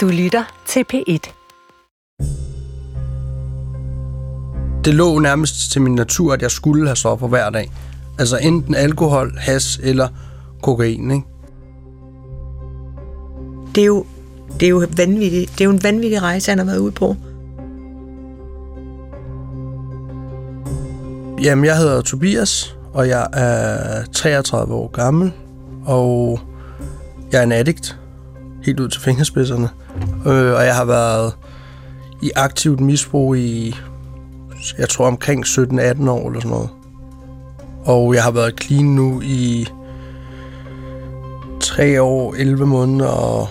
Du lytter til P1. Det lå nærmest til min natur, at jeg skulle have stoffer hver dag. Altså enten alkohol, has eller kokain, ikke? Det er jo, det er jo, vanvittigt. Det er jo en vanvittig rejse, han har været ude på. Jamen, jeg hedder Tobias, og jeg er 33 år gammel, og jeg er en addict, helt ud til fingerspidserne. Øh, og jeg har været i aktivt misbrug i, jeg tror omkring 17-18 år eller sådan noget. Og jeg har været clean nu i 3 år, 11 måneder og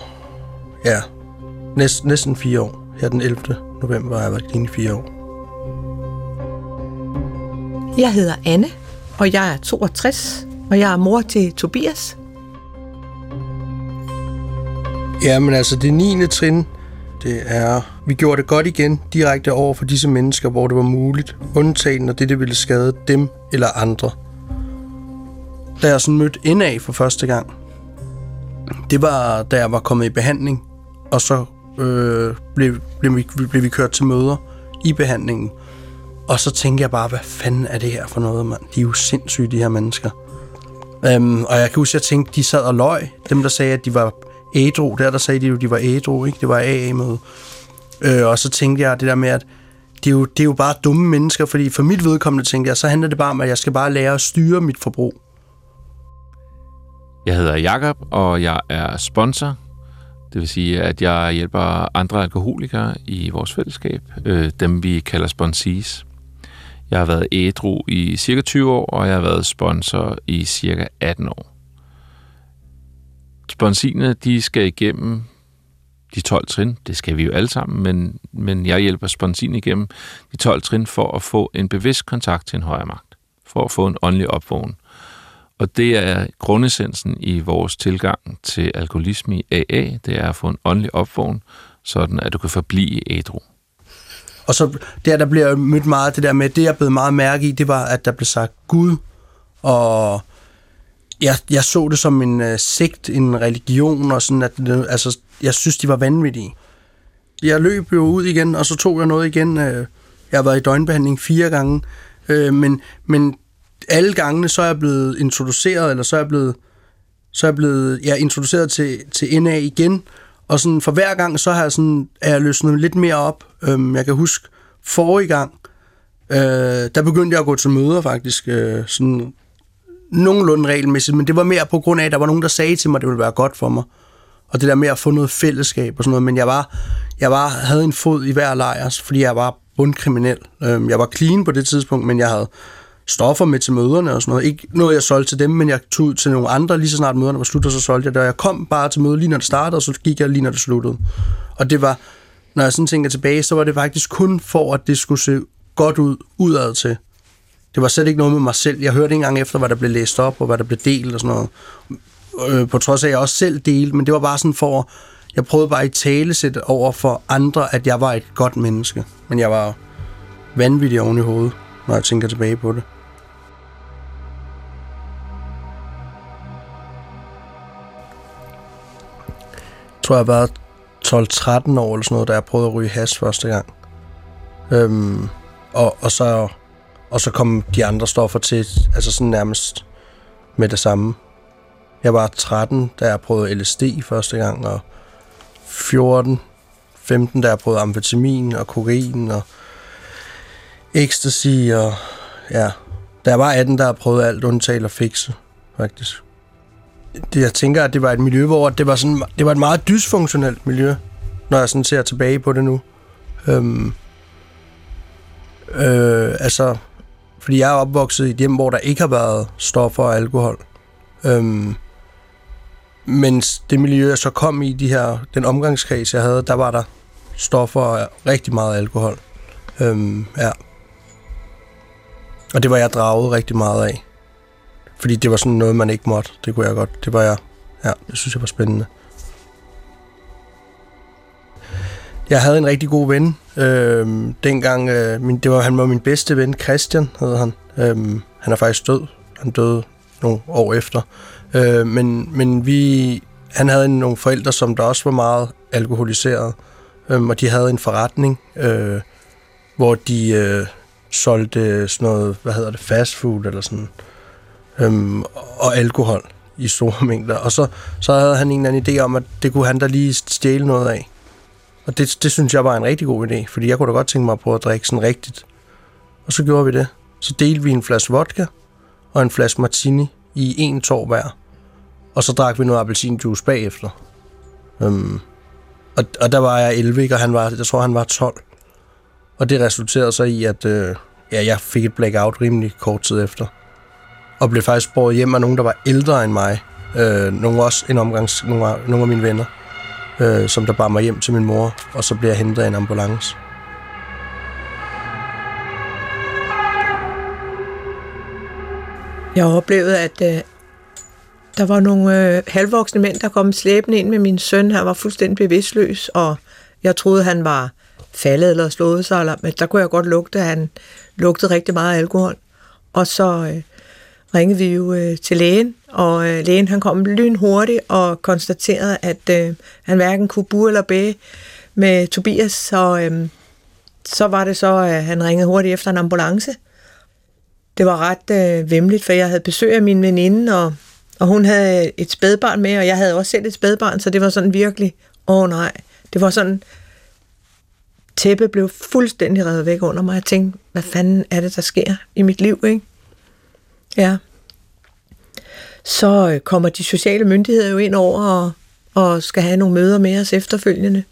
ja, næsten, næsten 4 år. Her den 11. november har jeg været clean i 4 år. Jeg hedder Anne, og jeg er 62, og jeg er mor til Tobias. Ja, men altså det 9. trin, det er, vi gjorde det godt igen direkte over for disse mennesker, hvor det var muligt, undtagen når det, det ville skade dem eller andre. Da jeg sådan mødte indad for første gang, det var, da jeg var kommet i behandling, og så øh, blev, blev, vi, blev vi kørt til møder i behandlingen. Og så tænkte jeg bare, hvad fanden er det her for noget, mand? De er jo sindssyge, de her mennesker. Øhm, og jeg kan huske, at jeg tænkte, de sad og løg. Dem, der sagde, at de var ædru, der, der sagde de jo, de var ædru, ikke? Det var AA-møde. Øh, og så tænkte jeg det der med, at det er, jo, det er jo bare dumme mennesker, fordi for mit vedkommende tænkte jeg, så handler det bare om, at jeg skal bare lære at styre mit forbrug. Jeg hedder Jakob og jeg er sponsor. Det vil sige, at jeg hjælper andre alkoholikere i vores fællesskab, øh, dem vi kalder sponsees. Jeg har været ædru i cirka 20 år, og jeg har været sponsor i cirka 18 år. Sponsine, de skal igennem de 12 trin. Det skal vi jo alle sammen, men, men jeg hjælper sponsin igennem de 12 trin for at få en bevidst kontakt til en højere magt. For at få en åndelig opvågning. Og det er grundessensen i vores tilgang til alkoholisme i AA, det er at få en åndelig opvågen, sådan at du kan forblive ædru. Og så der, der bliver mødt meget det der med, det jeg blev meget mærke i, det var, at der blev sagt Gud, og jeg, jeg så det som en øh, sigt, en religion, og sådan, at det, altså, jeg synes, de var vanvittige. Jeg løb jo ud igen, og så tog jeg noget igen. Øh, jeg har været i døgnbehandling fire gange, øh, men, men alle gangene, så er jeg blevet introduceret, eller så er jeg blevet, så er jeg blevet ja, introduceret til, til NA igen, og sådan for hver gang, så har jeg sådan, er jeg løsnet lidt mere op. Øhm, jeg kan huske, forrige gang, øh, der begyndte jeg at gå til møder faktisk, øh, sådan nogenlunde regelmæssigt, men det var mere på grund af, at der var nogen, der sagde til mig, at det ville være godt for mig. Og det der med at få noget fællesskab og sådan noget, men jeg var, jeg var, havde en fod i hver lejr, fordi jeg var bundkriminel. Øhm, jeg var clean på det tidspunkt, men jeg havde stoffer med til møderne og sådan noget. Ikke noget, jeg solgte til dem, men jeg tog ud til nogle andre, lige så snart møderne var slut, og så solgte jeg det. Og jeg kom bare til mødet lige når det startede, og så gik jeg lige når det sluttede. Og det var, når jeg sådan tænker tilbage, så var det faktisk kun for, at det skulle se godt ud udad til. Det var slet ikke noget med mig selv. Jeg hørte ikke engang efter, hvad der blev læst op, og hvad der blev delt og sådan noget. Øh, på trods af, at jeg også selv delte, men det var bare sådan for, jeg prøvede bare i tale sætte over for andre, at jeg var et godt menneske. Men jeg var vanvittig oven i hovedet, når jeg tænker tilbage på det. Jeg tror, jeg var 12-13 år eller sådan noget, da jeg prøvede at ryge hash første gang. Øhm, og, og, så, og så kom de andre stoffer til, altså sådan nærmest med det samme. Jeg var 13, da jeg prøvede LSD første gang, og 14, 15, da jeg prøvede amfetamin og kokain og ecstasy, og ja, da jeg var 18, der jeg prøvede alt undtagen at fikse, faktisk det, jeg tænker, at det var et miljø, hvor det var, sådan, det var et meget dysfunktionelt miljø, når jeg sådan ser tilbage på det nu. Øhm, øh, altså, fordi jeg er opvokset i et hjem, hvor der ikke har været stoffer og alkohol. Øhm, mens det miljø, jeg så kom i, de her, den omgangskreds, jeg havde, der var der stoffer og rigtig meget alkohol. Øhm, ja. Og det var jeg draget rigtig meget af. Fordi det var sådan noget, man ikke måtte. Det kunne jeg godt. Det var jeg. Ja, det synes jeg var spændende. Jeg havde en rigtig god ven. Øh, dengang, øh, min, det var, han var min bedste ven, Christian hed han. Øh, han er faktisk død. Han døde nogle år efter. Øh, men, men vi han havde nogle forældre, som der også var meget alkoholiseret, øh, og de havde en forretning, øh, hvor de øh, solgte sådan noget, hvad hedder det, fast food eller sådan, øh, og alkohol i store mængder. Og så, så havde han en eller anden idé om, at det kunne han da lige stjæle noget af. Og det, det synes jeg var en rigtig god idé, fordi jeg kunne da godt tænke mig at prøve at drikke sådan rigtigt. Og så gjorde vi det. Så delte vi en flaske vodka og en flaske martini i en tår hver. Og så drak vi noget appelsinjuice bagefter. Øhm, og, og der var jeg 11, ikke? og han var, jeg tror, han var 12. Og det resulterede så i, at øh, ja, jeg fik et blackout rimelig kort tid efter. Og blev faktisk båret hjem af nogen, der var ældre end mig. Øh, nogle også en omgangs, nogle, af, nogle af mine venner, øh, som der bar mig hjem til min mor, og så blev jeg hentet af en ambulance. Jeg oplevede, at øh, der var nogle øh, halvvoksne mænd, der kom slæbende ind med min søn. Han var fuldstændig bevidstløs, og jeg troede, han var faldet eller slået sig, eller, men der kunne jeg godt lugte, at han lugtede rigtig meget alkohol. Og så øh, ringede vi jo øh, til lægen, og øh, lægen han kom lynhurtigt og konstaterede, at øh, han hverken kunne bu eller bæge med Tobias, så, øh, så var det så, at han ringede hurtigt efter en ambulance. Det var ret øh, vemmeligt, for jeg havde besøg af min veninde, og, og hun havde et spædbarn med, og jeg havde også selv et spædbarn, så det var sådan virkelig, åh oh, nej, det var sådan, tæppe blev fuldstændig revet væk under mig. Jeg tænkte, hvad fanden er det, der sker i mit liv, ikke? Ja. Så øh, kommer de sociale myndigheder jo ind over og, og skal have nogle møder med os efterfølgende.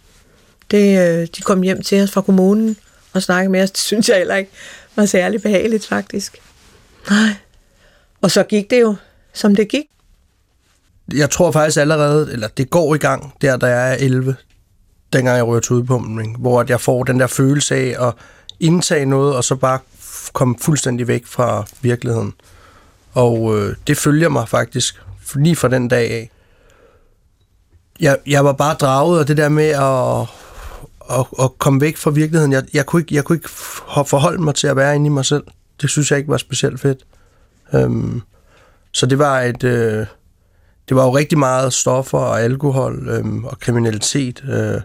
Det, øh, de kom hjem til os fra kommunen og snakkede med os. Det synes jeg heller ikke var særlig behageligt, faktisk. Nej. Og så gik det jo, som det gik. Jeg tror faktisk allerede, eller det går i gang, der der er 11, dengang jeg rører til udpumpning, hvor jeg får den der følelse af at indtage noget, og så bare komme fuldstændig væk fra virkeligheden. Og øh, det følger mig faktisk lige fra den dag af. Jeg, jeg var bare draget og det der med at, at, at komme væk fra virkeligheden. Jeg, jeg, kunne ikke, jeg kunne ikke forholde mig til at være inde i mig selv. Det synes jeg ikke var specielt fedt. Øhm, så det var et... Øh, det var jo rigtig meget stoffer og alkohol øhm, og kriminalitet. Øh,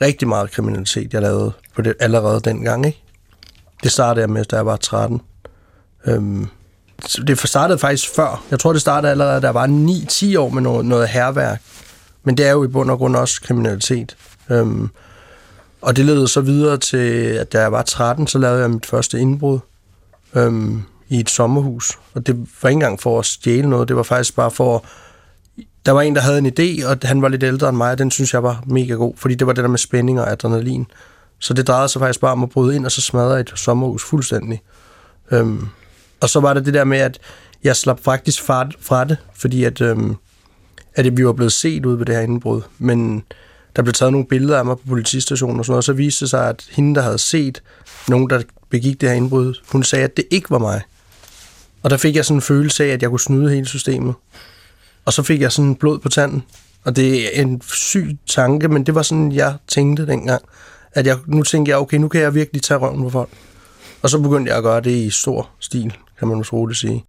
rigtig meget kriminalitet, jeg lavede på det allerede dengang. Ikke? Det startede jeg med, da jeg var 13. Øhm, det startede faktisk før. Jeg tror, det startede allerede, da der var 9-10 år med noget, noget herværk. Men det er jo i bund og grund også kriminalitet. Øhm, og det ledte så videre til, at da jeg var 13, så lavede jeg mit første indbrud øhm, i et sommerhus. Og det var ikke engang for at stjæle noget, det var faktisk bare for at der var en, der havde en idé, og han var lidt ældre end mig, og den synes jeg var mega god, fordi det var det der med spænding og adrenalin. Så det drejede sig faktisk bare om at bryde ind, og så smadre et sommerhus fuldstændig. Øhm, og så var det det der med, at jeg slap faktisk fra, fra det, fordi at, øhm, at vi var blevet set ud ved det her indbrud. Men der blev taget nogle billeder af mig på politistationen og sådan noget, og så viste det sig, at hende, der havde set nogen, der begik det her indbrud, hun sagde, at det ikke var mig. Og der fik jeg sådan en følelse af, at jeg kunne snyde hele systemet. Og så fik jeg sådan blod på tanden. Og det er en syg tanke, men det var sådan, jeg tænkte dengang. At jeg, nu tænkte jeg, okay, nu kan jeg virkelig tage røven på folk. Og så begyndte jeg at gøre det i stor stil, kan man måske roligt sige.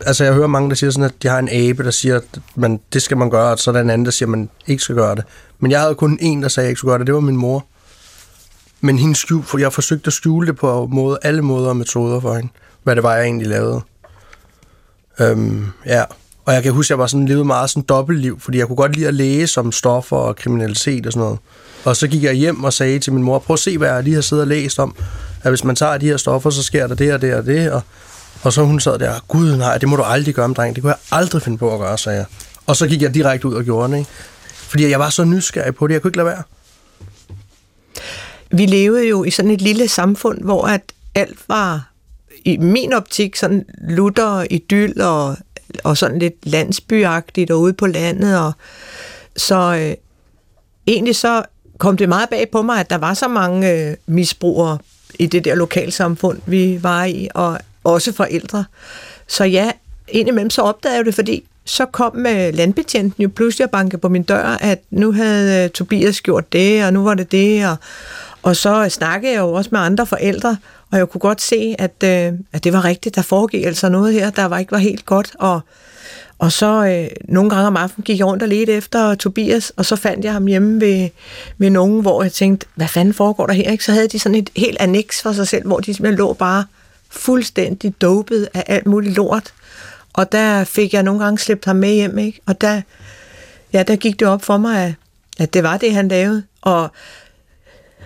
Altså, jeg hører mange, der siger sådan, at de har en abe, der siger, at man, det skal man gøre, og så er der en anden, der siger, at man ikke skal gøre det. Men jeg havde kun en, der sagde, at jeg ikke skulle gøre det. Det var min mor. Men hende skjul, for jeg forsøgte at skjule det på måde, alle måder og metoder for hende, hvad det var, jeg egentlig lavede. Øhm, ja, og jeg kan huske, at jeg var sådan levet meget sådan dobbeltliv, fordi jeg kunne godt lide at læse om stoffer og kriminalitet og sådan noget. Og så gik jeg hjem og sagde til min mor, prøv at se, hvad jeg lige har siddet og læst om, at hvis man tager de her stoffer, så sker der det og det og det, og, og så hun sad der, gud nej, det må du aldrig gøre, dreng, det kunne jeg aldrig finde på at gøre, sagde jeg. Og så gik jeg direkte ud og gjorde det, ikke? Fordi jeg var så nysgerrig på det, jeg kunne ikke lade være. Vi levede jo i sådan et lille samfund, hvor at alt var i min optik sådan lutter, idyll og, og sådan lidt landsbyagtigt og ude på landet. Og, så øh, egentlig så kom det meget bag på mig, at der var så mange øh, misbrugere i det der lokalsamfund, vi var i, og også forældre. Så ja, indimellem så opdagede jeg det, fordi så kom øh, landbetjenten jo pludselig og bankede på min dør, at nu havde øh, Tobias gjort det, og nu var det det, og, og så snakkede jeg jo også med andre forældre, og jeg kunne godt se, at, øh, at det var rigtigt. Der foregik altså noget her, der var ikke var helt godt, og, og så øh, nogle gange om aftenen gik jeg rundt og ledte efter Tobias, og så fandt jeg ham hjemme ved, ved nogen, hvor jeg tænkte, hvad fanden foregår der her? Ikke? Så havde de sådan et helt annex for sig selv, hvor de simpelthen lå bare fuldstændig dopet af alt muligt lort. Og der fik jeg nogle gange slæbt ham med hjem, ikke? Og der, ja, der gik det op for mig, at, at det var det, han lavede. Og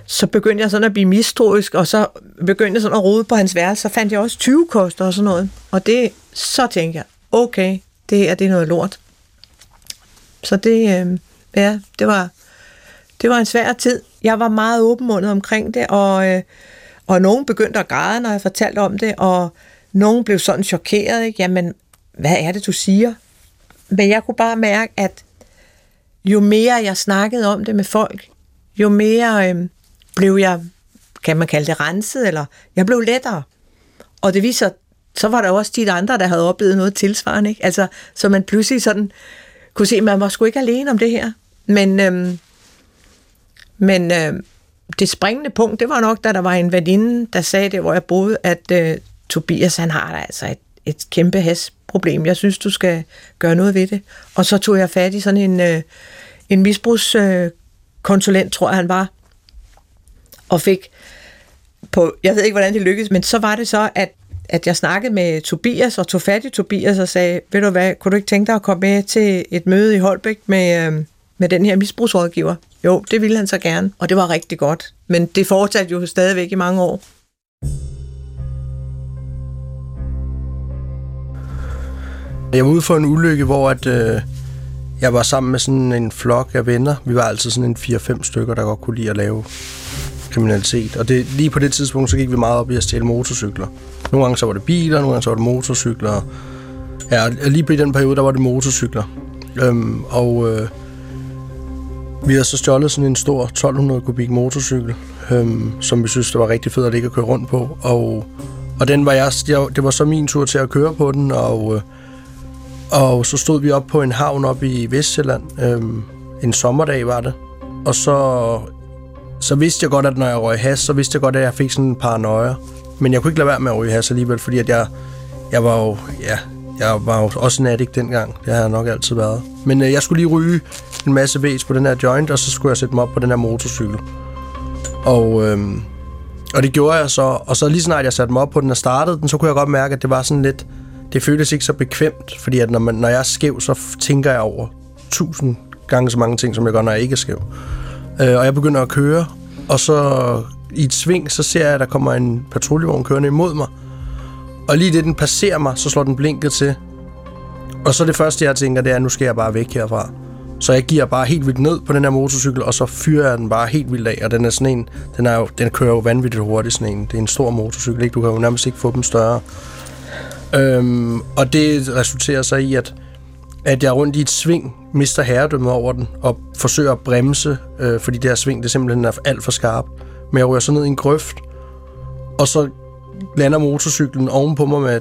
så begyndte jeg sådan at blive mistroisk, og så begyndte jeg sådan at rode på hans værelse, så fandt jeg også 20 koster og sådan noget. Og det, så tænkte jeg, okay, det er det er noget lort. Så det, øh, ja, det var, det var en svær tid. Jeg var meget åbenmundet omkring det, og, øh, og nogen begyndte at græde, når jeg fortalte om det, og nogen blev sådan chokeret, ikke? Jamen, hvad er det, du siger? Men jeg kunne bare mærke, at jo mere jeg snakkede om det med folk, jo mere øh, blev jeg, kan man kalde det, renset, eller jeg blev lettere. Og det viser, så var der også de andre, der havde oplevet noget tilsvarende. Ikke? Altså, så man pludselig sådan kunne se, at man var sgu ikke alene om det her. Men, øhm, men øhm, det springende punkt, det var nok, da der var en veninde, der sagde det, hvor jeg boede, at øh, Tobias, han har da altså et, et kæmpe hasproblem. Jeg synes, du skal gøre noget ved det. Og så tog jeg fat i sådan en, øh, en misbrugskonsulent, øh, tror jeg, han var, og fik på, jeg ved ikke, hvordan det lykkedes, men så var det så, at at jeg snakkede med Tobias og tog fat i Tobias og sagde, ved du hvad, kunne du ikke tænke dig at komme med til et møde i Holbæk med, øh, med den her misbrugsrådgiver? Jo, det ville han så gerne, og det var rigtig godt. Men det fortsatte jo stadigvæk i mange år. Jeg var ude for en ulykke, hvor at, øh, jeg var sammen med sådan en flok af venner. Vi var altid sådan en 4-5 stykker, der godt kunne lide at lave kriminalitet. Og det, lige på det tidspunkt, så gik vi meget op i at stjæle motorcykler. Nogle gange så var det biler, nogle gange så var det motorcykler. Ja, lige på den periode, der var det motorcykler. Øhm, og øh, vi har så stjålet sådan en stor 1200 kubik motorcykel, øhm, som vi synes, det var rigtig fedt at ligge og køre rundt på. Og, og den var jeg, jeg, det var så min tur til at køre på den, og, øh, og så stod vi op på en havn op i Vestjylland. Øhm, en sommerdag var det. Og så så vidste jeg godt, at når jeg røg has, så vidste jeg godt, at jeg fik sådan en paranoia. Men jeg kunne ikke lade være med at ryge has alligevel, fordi at jeg, jeg var jo, ja, jeg var jo også en addict dengang. Det har jeg nok altid været. Men øh, jeg skulle lige ryge en masse væs på den her joint, og så skulle jeg sætte mig op på den her motorcykel. Og, øh, og det gjorde jeg så. Og så lige snart jeg satte mig op på den og startede den, så kunne jeg godt mærke, at det var sådan lidt... Det føltes ikke så bekvemt, fordi at når, man, når jeg er skæv, så tænker jeg over tusind gange så mange ting, som jeg gør, når jeg ikke er skæv. Øh, og jeg begynder at køre, og så i et sving, så ser jeg, at der kommer en patruljevogn kørende imod mig. Og lige det, den passerer mig, så slår den blinket til. Og så det første, jeg tænker, det er, at nu skal jeg bare væk herfra. Så jeg giver bare helt vildt ned på den her motorcykel, og så fyrer jeg den bare helt vildt af. Og den er sådan en, den, er jo, den kører jo vanvittigt hurtigt, sådan en. Det er en stor motorcykel, ikke? Du kan jo nærmest ikke få dem større. Øhm, og det resulterer så i, at at jeg rundt i et sving mister herredømmet over den, og forsøger at bremse, øh, fordi det her sving det simpelthen er alt for skarpt. Men jeg ryger så ned i en grøft, og så lander motorcyklen ovenpå mig med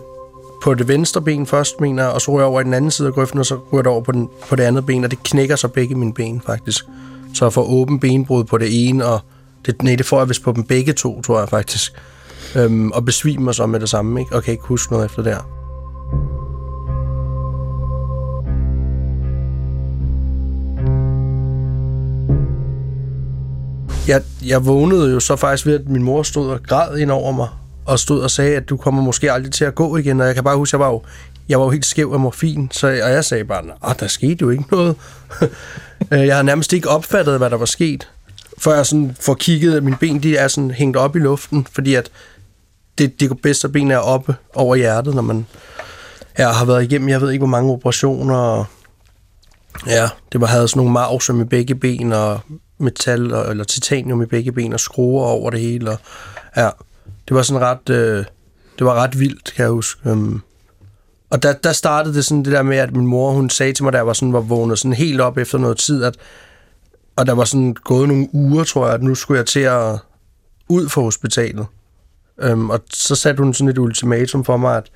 på det venstre ben først, mener jeg, og så ryger jeg over i den anden side af grøften, og så ryger jeg over på, den, på det andet ben, og det knækker så begge mine ben, faktisk. Så jeg får åben benbrud på det ene, og det, nej, det får jeg vist på dem begge to, tror jeg faktisk. Øhm, og besvimer så med det samme, ikke? og kan ikke huske noget efter der. Jeg, jeg vågnede jo så faktisk ved, at min mor stod og græd ind over mig, og stod og sagde, at du kommer måske aldrig til at gå igen. Og jeg kan bare huske, at jeg var jo, jeg var jo helt skæv af morfin, så, og jeg sagde bare, at der skete jo ikke noget. Øh, jeg har nærmest ikke opfattet, hvad der var sket, før jeg sådan får kigget, at mine ben de er sådan hængt op i luften, fordi at det, det bedste ben er oppe over hjertet, når man jeg har været igennem, jeg ved ikke, hvor mange operationer, og ja, det var, havde sådan nogle marv i begge ben, og metal og, eller titanium i begge ben og skruer over det hele. Og, ja, det var sådan ret, øh, det var ret vildt, kan jeg huske. Um, og der, der startede det sådan det der med, at min mor, hun sagde til mig, da jeg var, sådan, var vågnet sådan helt op efter noget tid, at, og der var sådan gået nogle uger, tror jeg, at nu skulle jeg til at ud fra hospitalet. Um, og så satte hun sådan et ultimatum for mig, at,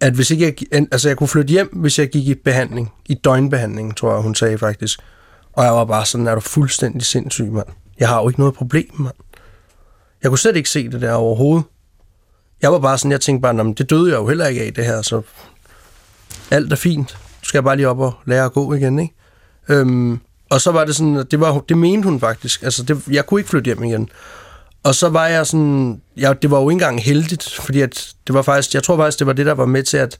at hvis ikke jeg, altså jeg kunne flytte hjem, hvis jeg gik i behandling, i døgnbehandling, tror jeg, hun sagde faktisk. Og jeg var bare sådan, er du fuldstændig sindssyg, mand. Jeg har jo ikke noget problem, mand. Jeg kunne slet ikke se det der overhovedet. jeg var bare sådan, jeg tænkte bare, det døde jeg jo heller ikke af, det her, så alt er fint. Nu skal jeg bare lige op og lære at gå igen, ikke? Øhm, og så var det sådan, at det, var, det mente hun faktisk. Altså, det, jeg kunne ikke flytte hjem igen. Og så var jeg sådan, jeg, det var jo ikke engang heldigt, fordi at det var faktisk, jeg tror faktisk, det var det, der var med til, at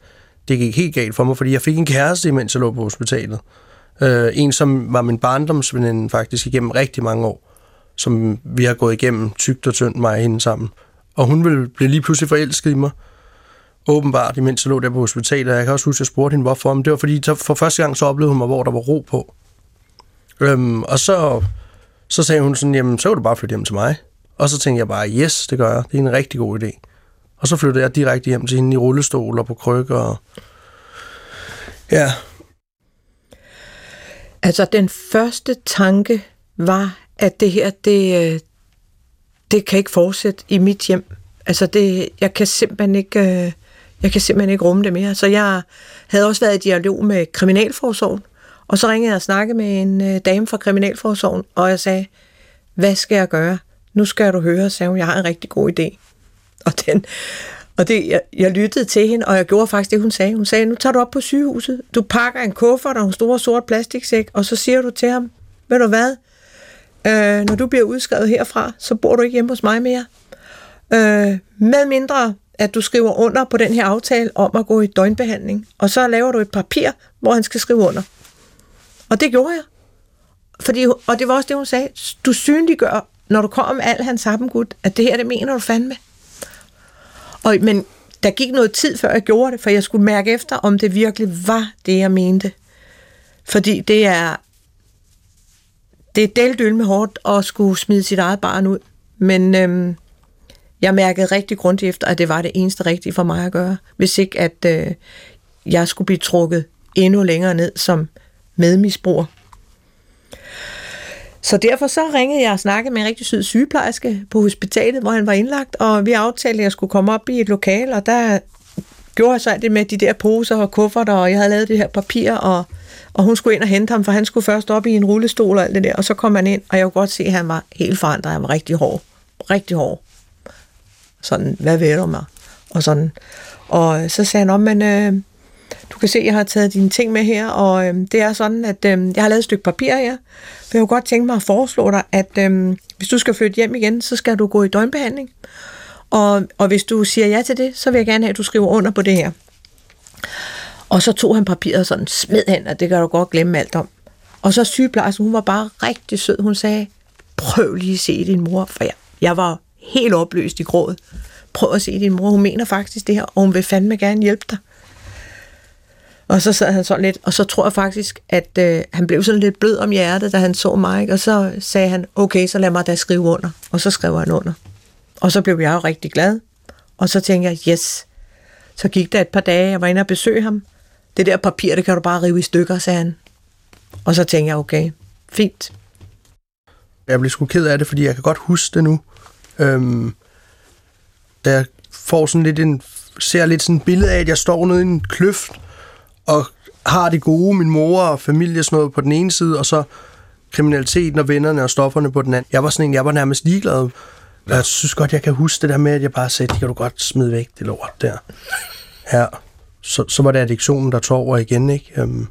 det gik helt galt for mig, fordi jeg fik en kæreste, imens jeg lå på hospitalet. Øh, en, som var min barndomsveninde faktisk igennem rigtig mange år, som vi har gået igennem tygt og tyndt mig og hende sammen. Og hun ville blive lige pludselig forelsket i mig, åbenbart, imens jeg lå der på hospitalet. Jeg kan også huske, at jeg spurgte hende, hvorfor. Men det var fordi, så for første gang så oplevede hun mig, hvor der var ro på. Øhm, og så, så sagde hun sådan, jamen, så kan du bare flytte hjem til mig. Og så tænkte jeg bare, yes, det gør jeg. Det er en rigtig god idé. Og så flyttede jeg direkte hjem til hende i rullestol og på krykker. Og... Ja, Altså, den første tanke var, at det her, det, øh, det kan ikke fortsætte i mit hjem. Altså, det, jeg kan simpelthen ikke... Øh, jeg kan simpelthen ikke rumme det mere. Så jeg havde også været i dialog med Kriminalforsorgen, og så ringede jeg og snakkede med en øh, dame fra Kriminalforsorgen, og jeg sagde, hvad skal jeg gøre? Nu skal du høre, sagde hun, jeg har en rigtig god idé. Og, den, og det, jeg, jeg lyttede til hende, og jeg gjorde faktisk det, hun sagde. Hun sagde, nu tager du op på sygehuset, du pakker en kuffert og en stor sort plastiksæk, og så siger du til ham, ved du hvad, øh, når du bliver udskrevet herfra, så bor du ikke hjemme hos mig mere. Øh, med mindre, at du skriver under på den her aftale om at gå i døgnbehandling, og så laver du et papir, hvor han skal skrive under. Og det gjorde jeg. Fordi, og det var også det, hun sagde. Du synliggør, når du kommer med al hans sammengud, at det her, det mener du fandme. Og, men der gik noget tid, før jeg gjorde det, for jeg skulle mærke efter, om det virkelig var det, jeg mente. Fordi det er det er deldøl med hårdt at skulle smide sit eget barn ud. Men øhm, jeg mærkede rigtig grundigt efter, at det var det eneste rigtige for mig at gøre. Hvis ikke, at øh, jeg skulle blive trukket endnu længere ned som medmisbruger. Så derfor så ringede jeg og snakkede med en rigtig sød sygeplejerske på hospitalet, hvor han var indlagt, og vi aftalte, at jeg skulle komme op i et lokal, og der gjorde jeg så alt det med de der poser og kufferter, og jeg havde lavet det her papir, og, og hun skulle ind og hente ham, for han skulle først op i en rullestol og alt det der, og så kom han ind, og jeg kunne godt se, at han var helt forandret, han var rigtig hård, rigtig hård. Sådan, hvad ved du mig? Og sådan. Og så sagde han om, men øh, du kan se, at jeg har taget dine ting med her, og øh, det er sådan, at øh, jeg har lavet et stykke papir her. For jeg kunne godt tænke mig at foreslå dig, at øh, hvis du skal flytte hjem igen, så skal du gå i døgnbehandling. Og, og hvis du siger ja til det, så vil jeg gerne have, at du skriver under på det her. Og så tog han papiret og sådan smed hen, og det kan du godt glemme alt om. Og så sygeplejersken, hun var bare rigtig sød. Hun sagde, prøv lige at se din mor, for jeg, jeg var helt opløst i grådet. Prøv at se din mor, hun mener faktisk det her, og hun vil fandme gerne hjælpe dig. Og så sad han sådan lidt, og så tror jeg faktisk, at øh, han blev sådan lidt blød om hjertet, da han så mig, ikke? og så sagde han, okay, så lad mig da skrive under. Og så skrev han under. Og så blev jeg jo rigtig glad. Og så tænkte jeg, yes. Så gik der et par dage, jeg var inde og besøge ham. Det der papir, det kan du bare rive i stykker, sagde han. Og så tænkte jeg, okay, fint. jeg blev sgu ked af det, fordi jeg kan godt huske det nu. Øhm, da jeg får sådan lidt en, ser lidt sådan et billede af, at jeg står nede i en kløft, og har det gode, min mor og familie og sådan noget på den ene side, og så kriminaliteten og vennerne og stofferne på den anden. Jeg var sådan en, jeg var nærmest ligeglad. Ja. Jeg synes godt, jeg kan huske det der med, at jeg bare sagde, det kan du godt smide væk, det lort der. Ja, så, så var det addiktionen, der tog over igen, ikke? Øhm,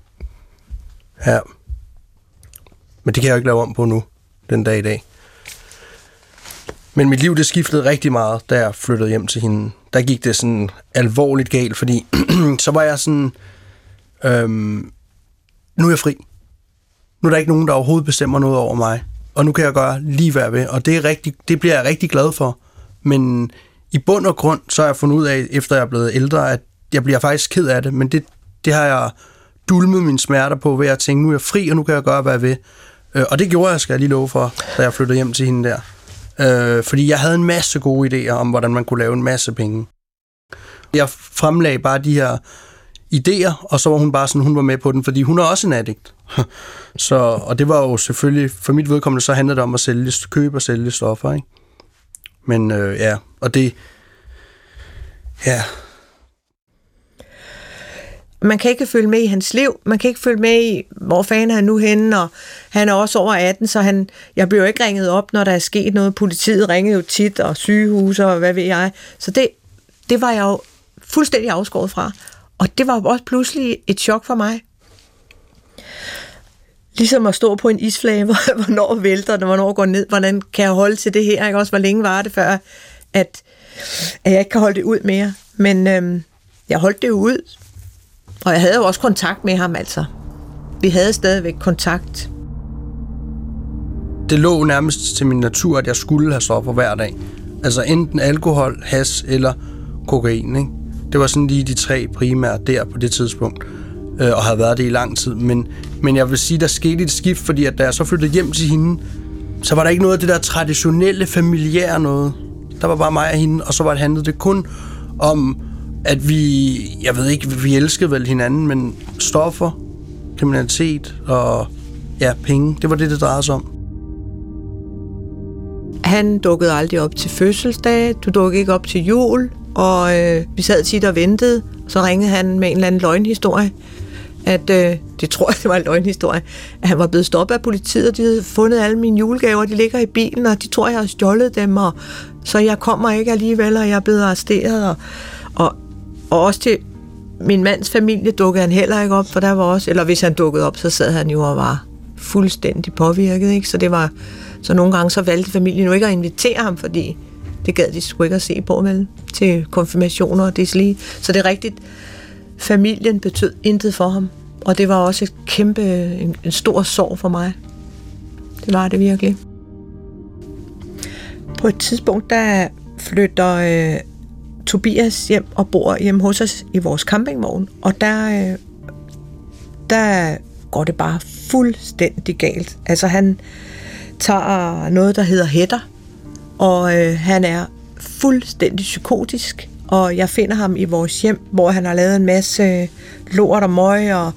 ja. Men det kan jeg jo ikke lave om på nu, den dag i dag. Men mit liv, det skiftede rigtig meget, da jeg flyttede hjem til hende. Der gik det sådan alvorligt galt, fordi så var jeg sådan, øhm, nu er jeg fri. Nu er der ikke nogen, der overhovedet bestemmer noget over mig. Og nu kan jeg gøre lige hvad jeg vil. Og det, er rigtig, det bliver jeg rigtig glad for. Men i bund og grund, så har jeg fundet ud af, efter jeg er blevet ældre, at jeg bliver faktisk ked af det. Men det, det har jeg dulmet mine smerter på ved at tænke, nu er jeg fri, og nu kan jeg gøre, hvad jeg vil. Øh, Og det gjorde jeg, skal jeg lige love for, da jeg flyttede hjem til hende der. Øh, fordi jeg havde en masse gode idéer om, hvordan man kunne lave en masse penge. Jeg fremlagde bare de her idéer, og så var hun bare sådan, hun var med på den, fordi hun er også en addict. så, og det var jo selvfølgelig, for mit vedkommende, så handlede det om at sælge, købe og sælge stoffer, ikke? Men øh, ja, og det, ja, man kan ikke følge med i hans liv, man kan ikke følge med i, hvor fanden er han nu henne, og han er også over 18, så han, jeg bliver jo ikke ringet op, når der er sket noget. Politiet ringede jo tit, og sygehus og hvad ved jeg. Så det, det var jeg jo fuldstændig afskåret fra. Og det var også pludselig et chok for mig. Ligesom at stå på en isflage, hvor, hvornår vælter den, hvornår går ned, hvordan kan jeg holde til det her, ikke? Også hvor længe var det før, at, at jeg ikke kan holde det ud mere. Men øhm, jeg holdt det jo ud, og jeg havde jo også kontakt med ham, altså. Vi havde stadigvæk kontakt. Det lå nærmest til min natur, at jeg skulle have stoffer hver dag. Altså enten alkohol, has eller kokain, ikke? Det var sådan lige de tre primære der på det tidspunkt, øh, og har været det i lang tid. Men, men jeg vil sige, der skete et skift, fordi at da jeg så flyttede hjem til hende, så var der ikke noget af det der traditionelle familiære noget. Der var bare mig og hende, og så var det handlet det kun om, at vi, jeg ved ikke, vi elskede vel hinanden, men stoffer, kriminalitet og ja, penge, det var det, det drejede sig om. Han dukkede aldrig op til fødselsdag, du dukkede ikke op til jul, og øh, vi sad tit og ventede. Så ringede han med en eller anden løgnhistorie, at, øh, det tror jeg, det var en løgnhistorie, at han var blevet stoppet af politiet, og de havde fundet alle mine julegaver, de ligger i bilen, og de tror, jeg har stjålet dem, og så jeg kommer ikke alligevel, og jeg er blevet arresteret, og, og, og også til min mands familie dukkede han heller ikke op, for der var også, eller hvis han dukkede op, så sad han jo og var fuldstændig påvirket, ikke? Så det var, så nogle gange så valgte familien jo ikke at invitere ham, fordi det gad de sgu ikke at se på, vel, til konfirmationer og deslige. Så det er rigtigt, familien betød intet for ham, og det var også et kæmpe, en, en stor sorg for mig. Det var det virkelig. På et tidspunkt, der flytter øh, Tobias hjem og bor hjemme hos os i vores campingvogn, og der, øh, der går det bare fuldstændig galt. Altså han tager noget, der hedder hætter, og øh, han er fuldstændig psykotisk, og jeg finder ham i vores hjem, hvor han har lavet en masse øh, lort og møg, og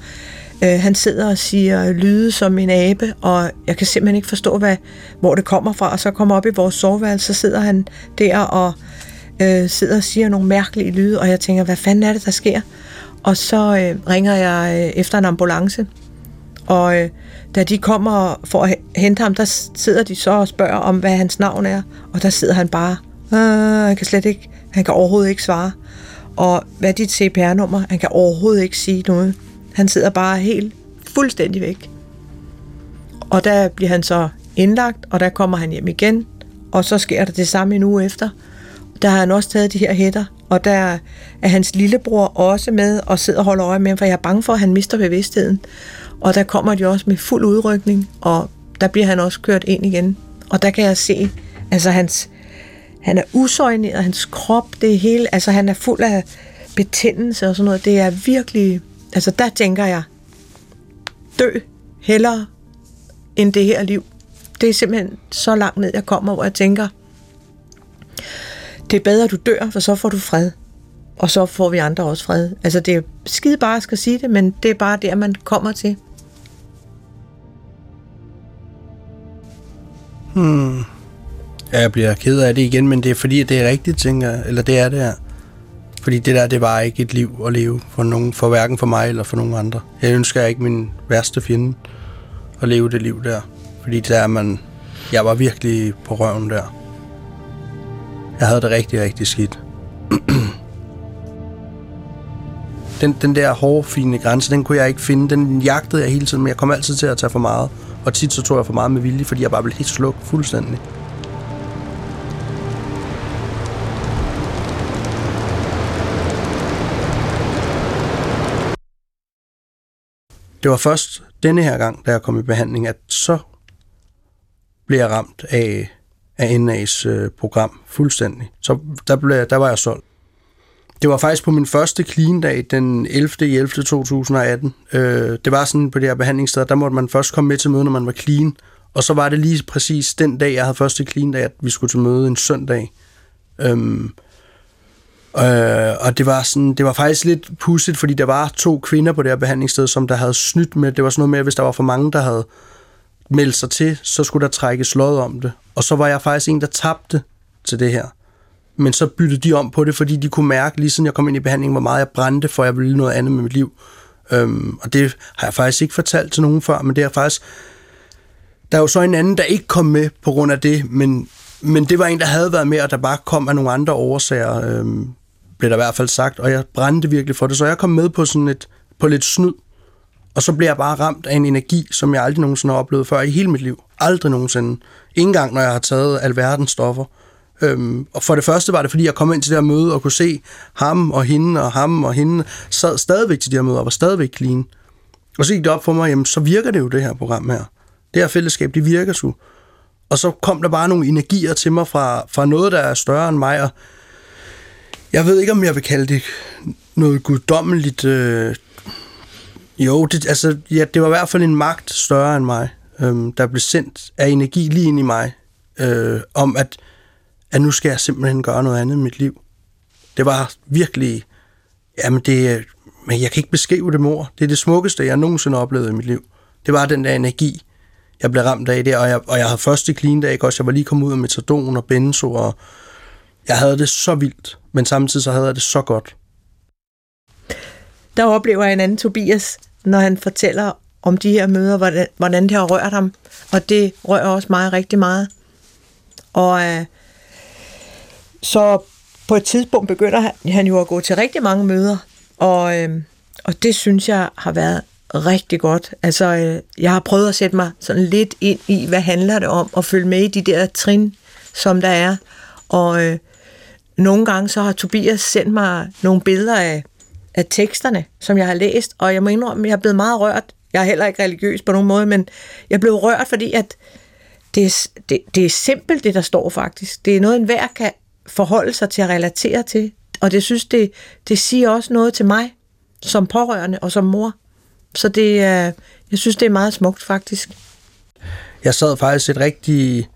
øh, han sidder og siger øh, lyde som en abe, og jeg kan simpelthen ikke forstå, hvad, hvor det kommer fra, og så kommer op i vores soveværelse, så sidder han der og øh, sidder og siger nogle mærkelige lyde, og jeg tænker, hvad fanden er det, der sker? Og så øh, ringer jeg øh, efter en ambulance, og øh, da de kommer for at hente ham, der sidder de så og spørger om, hvad hans navn er, og der sidder han bare, øh, han kan slet ikke, han kan overhovedet ikke svare. Og hvad er dit CPR-nummer? Han kan overhovedet ikke sige noget. Han sidder bare helt fuldstændig væk. Og der bliver han så indlagt, og der kommer han hjem igen, og så sker der det samme en uge efter. Der har han også taget de her hætter, og der er hans lillebror også med og sidder og holder øje med ham, for jeg er bange for, at han mister bevidstheden. Og der kommer de også med fuld udrykning, og der bliver han også kørt ind igen. Og der kan jeg se, altså hans, han er usøjneret, hans krop, det er hele, altså han er fuld af betændelse og sådan noget. Det er virkelig, altså der tænker jeg, dø hellere end det her liv. Det er simpelthen så langt ned, jeg kommer, hvor jeg tænker, det er bedre, at du dør, for så får du fred. Og så får vi andre også fred. Altså det er skide bare at sige det, men det er bare der, man kommer til. Hmm. Ja, jeg bliver ked af det igen, men det er fordi, det er rigtigt, tænker jeg. Eller det er det her. Fordi det der, det var ikke et liv at leve for, nogen, for hverken for mig eller for nogen andre. Jeg ønsker ikke min værste fjende at leve det liv der. Fordi der er man... Jeg var virkelig på røven der. Jeg havde det rigtig, rigtig skidt. den, den der hårde, fine grænse, den kunne jeg ikke finde. Den jagtede jeg hele tiden, men jeg kom altid til at tage for meget. Og tit så tog jeg for meget med vilje, fordi jeg bare blev helt slukket fuldstændig. Det var først denne her gang, da jeg kom i behandling, at så blev jeg ramt af, af NA's øh, program fuldstændig. Så der, blev, der var jeg solgt. Det var faktisk på min første clean-dag, den 11. 11. 2018. Øh, det var sådan på det her behandlingssted, der måtte man først komme med til møde, når man var clean. Og så var det lige præcis den dag, jeg havde første clean-dag, at vi skulle til møde en søndag. Øhm, øh, og det var, sådan, det var faktisk lidt pudsigt, fordi der var to kvinder på det her behandlingssted, som der havde snydt med. Det var sådan noget med, at hvis der var for mange, der havde meldt sig til, så skulle der trækkes lod om det. Og så var jeg faktisk en, der tabte til det her men så byttede de om på det, fordi de kunne mærke, lige siden jeg kom ind i behandlingen, hvor meget jeg brændte, for jeg ville noget andet med mit liv. Øhm, og det har jeg faktisk ikke fortalt til nogen før, men det er faktisk... Der er jo så en anden, der ikke kom med på grund af det, men, men det var en, der havde været med, og der bare kom af nogle andre årsager. Øhm, blev der i hvert fald sagt, og jeg brændte virkelig for det, så jeg kom med på sådan et, på lidt snyd, og så blev jeg bare ramt af en energi, som jeg aldrig nogensinde har oplevet før i hele mit liv. Aldrig nogensinde. Ingen gang, når jeg har taget alverdens stoffer. Øhm, og for det første var det, fordi jeg kom ind til det her møde og kunne se ham og hende og ham og hende sad stadigvæk til det her møder og var stadigvæk clean. Og så gik det op for mig, jamen så virker det jo det her program her. Det her fællesskab, det virker så. Og så kom der bare nogle energier til mig fra, fra noget, der er større end mig, og jeg ved ikke, om jeg vil kalde det noget guddommeligt. Øh, jo, det, altså, ja, det var i hvert fald en magt større end mig, øh, der blev sendt af energi lige ind i mig, øh, om at, at nu skal jeg simpelthen gøre noget andet i mit liv. Det var virkelig, jamen det, men jeg kan ikke beskrive det mor. Det er det smukkeste, jeg nogensinde oplevede i mit liv. Det var den der energi, jeg blev ramt af det, og jeg, og jeg havde første clean dag, også jeg var lige kommet ud af metadon og benzo, og jeg havde det så vildt, men samtidig så havde jeg det så godt. Der oplever jeg en anden Tobias, når han fortæller om de her møder, hvordan, hvordan det har rørt ham, og det rører også mig rigtig meget. Og øh, så på et tidspunkt begynder han, han jo at gå til rigtig mange møder, og, øh, og det synes jeg har været rigtig godt. Altså, øh, jeg har prøvet at sætte mig sådan lidt ind i, hvad handler det om, og følge med i de der trin, som der er. Og øh, nogle gange så har Tobias sendt mig nogle billeder af, af teksterne, som jeg har læst, og jeg må indrømme, at jeg er blevet meget rørt. Jeg er heller ikke religiøs på nogen måde, men jeg blev rørt, fordi at det det, det er simpelt, det der står faktisk. Det er noget, enhver kan forholde sig til at relatere til, og det synes det, det siger også noget til mig, som pårørende og som mor. Så det er, jeg synes, det er meget smukt, faktisk. Jeg sad faktisk et rigtig...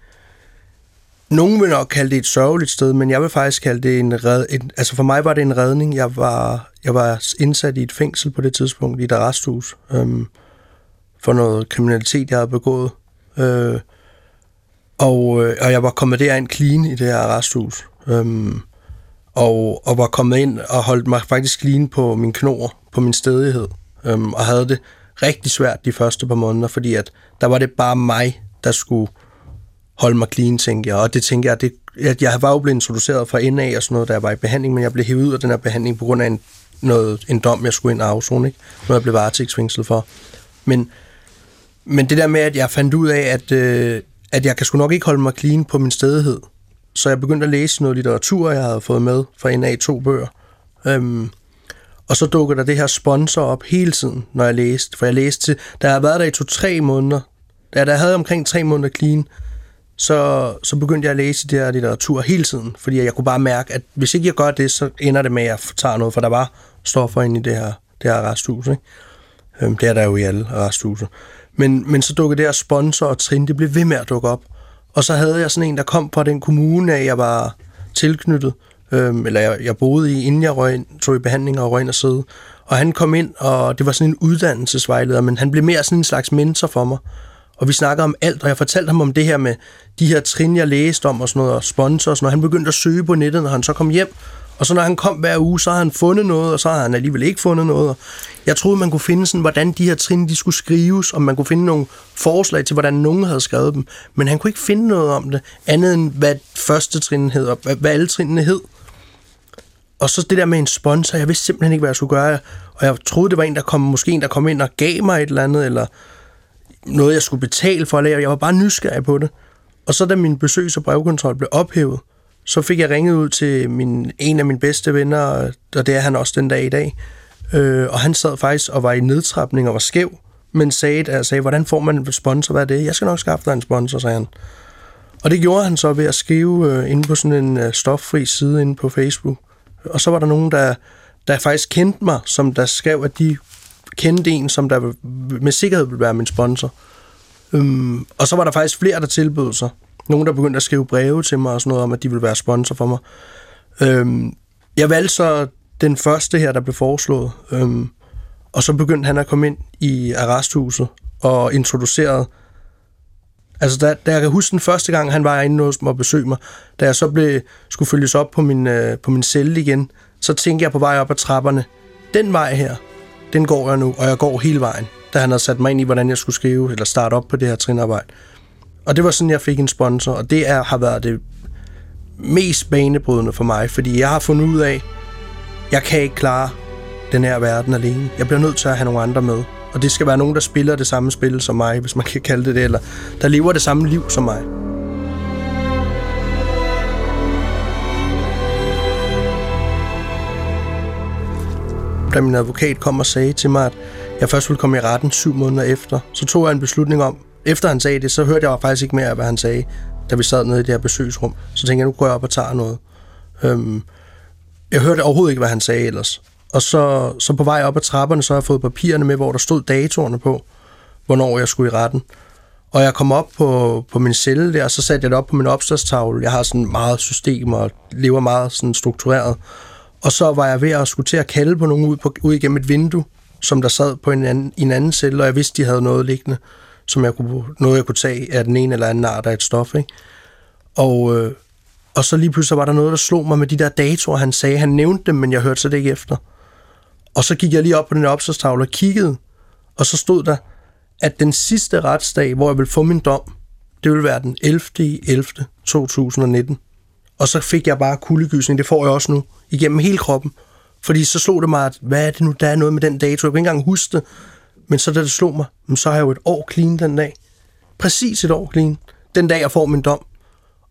Nogen vil nok kalde det et sørgeligt sted, men jeg vil faktisk kalde det en red... En, altså for mig var det en redning. Jeg var, jeg var indsat i et fængsel på det tidspunkt, i et arresthus, øhm, for noget kriminalitet, jeg havde begået. Øh, og, øh, og jeg var kommet derind clean i det her arresthus. Øhm, og, og var kommet ind og holdt mig faktisk lige på min knor, på min stedighed øhm, og havde det rigtig svært de første par måneder, fordi at der var det bare mig, der skulle holde mig clean, tænkte jeg. Og det tænkte jeg, det, at jeg var jo blevet introduceret fra NA og sådan noget, da jeg var i behandling, men jeg blev hævet ud af den her behandling på grund af en, noget, en dom, jeg skulle ind og afzone, ikke? Noget, jeg blev varetægtsfængslet for. Men, men det der med, at jeg fandt ud af, at, øh, at jeg kan sgu nok ikke holde mig clean på min stedighed, så jeg begyndte at læse noget litteratur, jeg havde fået med fra NA to bøger. Øhm, og så dukker der det her sponsor op hele tiden, når jeg læste. For jeg læste til, da jeg havde været der i to-tre måneder, da jeg havde omkring tre måneder clean, så, så begyndte jeg at læse det her litteratur hele tiden, fordi jeg kunne bare mærke, at hvis ikke jeg gør det, så ender det med, at jeg tager noget, for der var stoffer inde i det her, det her resthus. Ikke? Øhm, det er der jo i alle resthuse. Men, men så dukkede det her sponsor og trin, det blev ved med at dukke op. Og så havde jeg sådan en, der kom fra den kommune, af jeg var tilknyttet, øhm, eller jeg, jeg boede i, inden jeg røg ind, tog i behandling og røg ind og sidde. Og han kom ind, og det var sådan en uddannelsesvejleder, men han blev mere sådan en slags mentor for mig. Og vi snakkede om alt, og jeg fortalte ham om det her med de her trin, jeg læste om og sådan noget, og sponsor og sådan noget. Han begyndte at søge på nettet, når han så kom hjem, og så når han kom hver uge, så har han fundet noget, og så har han alligevel ikke fundet noget. Jeg troede, man kunne finde sådan, hvordan de her trin, de skulle skrives, og man kunne finde nogle forslag til, hvordan nogen havde skrevet dem. Men han kunne ikke finde noget om det, andet end hvad første trin hed, og hvad alle trinene hed. Og så det der med en sponsor, jeg vidste simpelthen ikke, hvad jeg skulle gøre. Og jeg troede, det var en, der kom, måske en, der kom ind og gav mig et eller andet, eller noget, jeg skulle betale for at lære. Jeg var bare nysgerrig på det. Og så da min besøgs- og brevkontrol blev ophævet, så fik jeg ringet ud til min, en af mine bedste venner, og det er han også den dag i dag. Øh, og han sad faktisk og var i nedtrapning og var skæv, men sagde, altså, sagde, hvordan får man en sponsor? Hvad er det? Jeg skal nok skaffe dig en sponsor, sagde han. Og det gjorde han så ved at skrive øh, inde på sådan en øh, stoffri side inde på Facebook. Og så var der nogen, der, der faktisk kendte mig, som der skrev, at de kendte en, som der med sikkerhed ville være min sponsor. Øhm, og så var der faktisk flere, der tilbød sig. Nogen, der begyndte at skrive breve til mig og sådan noget om, at de ville være sponsor for mig. Øhm, jeg valgte så den første her, der blev foreslået. Øhm, og så begyndte han at komme ind i arresthuset og introducerede Altså, da, da jeg kan huske den første gang, han var inde hos mig og besøgte mig, da jeg så blev, skulle følges op på min, øh, på min celle igen, så tænkte jeg på vej op ad trapperne, den vej her, den går jeg nu, og jeg går hele vejen, da han havde sat mig ind i, hvordan jeg skulle skrive eller starte op på det her trinarbejde. Og det var sådan, jeg fik en sponsor, og det er, har været det mest banebrydende for mig, fordi jeg har fundet ud af, jeg kan ikke klare den her verden alene. Jeg bliver nødt til at have nogle andre med. Og det skal være nogen, der spiller det samme spil som mig, hvis man kan kalde det det, eller der lever det samme liv som mig. Da min advokat kom og sagde til mig, at jeg først ville komme i retten syv måneder efter, så tog jeg en beslutning om, efter han sagde det, så hørte jeg faktisk ikke mere, hvad han sagde, da vi sad nede i det her besøgsrum. Så tænkte jeg, nu går jeg op og tager noget. Øhm, jeg hørte overhovedet ikke, hvad han sagde ellers. Og så, så på vej op ad trapperne, så har jeg fået papirerne med, hvor der stod datorerne på, hvornår jeg skulle i retten. Og jeg kom op på, på min celle der, og så satte jeg det op på min opslagstavle. Jeg har sådan meget system og lever meget sådan struktureret. Og så var jeg ved at skulle til at kalde på nogen ud, på, ud igennem et vindue, som der sad på en anden, i en anden celle, og jeg vidste, de havde noget liggende, som jeg kunne, noget jeg kunne tage af den ene eller anden art af et stof. Ikke? Og, øh, og så lige pludselig var der noget, der slog mig med de der datoer, han sagde. Han nævnte dem, men jeg hørte så det ikke efter. Og så gik jeg lige op på den opslagstavle og kiggede, og så stod der, at den sidste retsdag, hvor jeg vil få min dom, det ville være den 11. 11. 2019. Og så fik jeg bare kuldegysning, det får jeg også nu, igennem hele kroppen. Fordi så slog det mig, at hvad er det nu, der er noget med den dato, jeg kan ikke engang huske det. Men så da det slog mig, så har jeg jo et år clean den dag. Præcis et år clean. Den dag, jeg får min dom.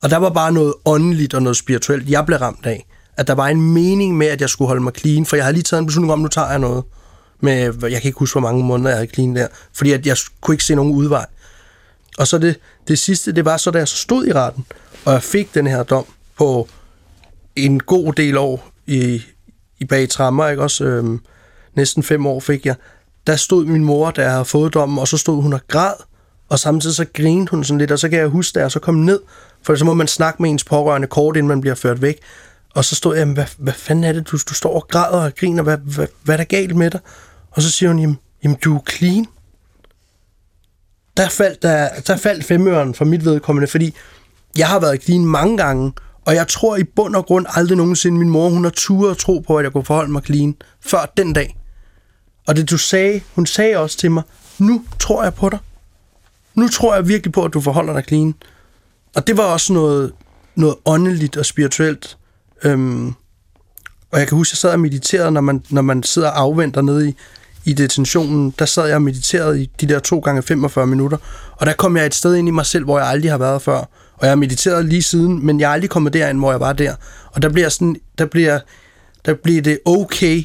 Og der var bare noget åndeligt og noget spirituelt, jeg blev ramt af at der var en mening med, at jeg skulle holde mig clean, for jeg havde lige taget en beslutning om, nu tager jeg noget. Med, jeg kan ikke huske, hvor mange måneder jeg havde clean der, fordi at jeg kunne ikke se nogen udvej. Og så det, det sidste, det var så, da jeg så stod i retten, og jeg fik den her dom på en god del år i, i bag trammer, ikke også? Øhm, næsten fem år fik jeg. Der stod min mor, der havde fået dommen, og så stod hun og græd, og samtidig så grinede hun sådan lidt, og så kan jeg huske, da jeg så kom ned, for så må man snakke med ens pårørende kort, inden man bliver ført væk. Og så stod jeg, hvad, hvad fanden er det, du, du står og græder og griner, hvad, hvad, hvad er der galt med dig? Og så siger hun, jamen, jamen du er clean. Der faldt, der, der faldt femøren for mit vedkommende, fordi jeg har været clean mange gange, og jeg tror i bund og grund aldrig nogensinde, min mor, hun har turet og tro på, at jeg kunne forholde mig clean, før den dag. Og det du sagde, hun sagde også til mig, nu tror jeg på dig. Nu tror jeg virkelig på, at du forholder dig clean. Og det var også noget, noget åndeligt og spirituelt, Øhm, og jeg kan huske, at jeg sad og mediterede, når man, når man sidder og afventer nede i, i detentionen, der sad jeg og mediterede i de der 2 gange 45 minutter, og der kom jeg et sted ind i mig selv, hvor jeg aldrig har været før. Og jeg har mediteret lige siden, men jeg er aldrig kommet derind, hvor jeg var der. Og der bliver, sådan, der bliver, der bliver det okay,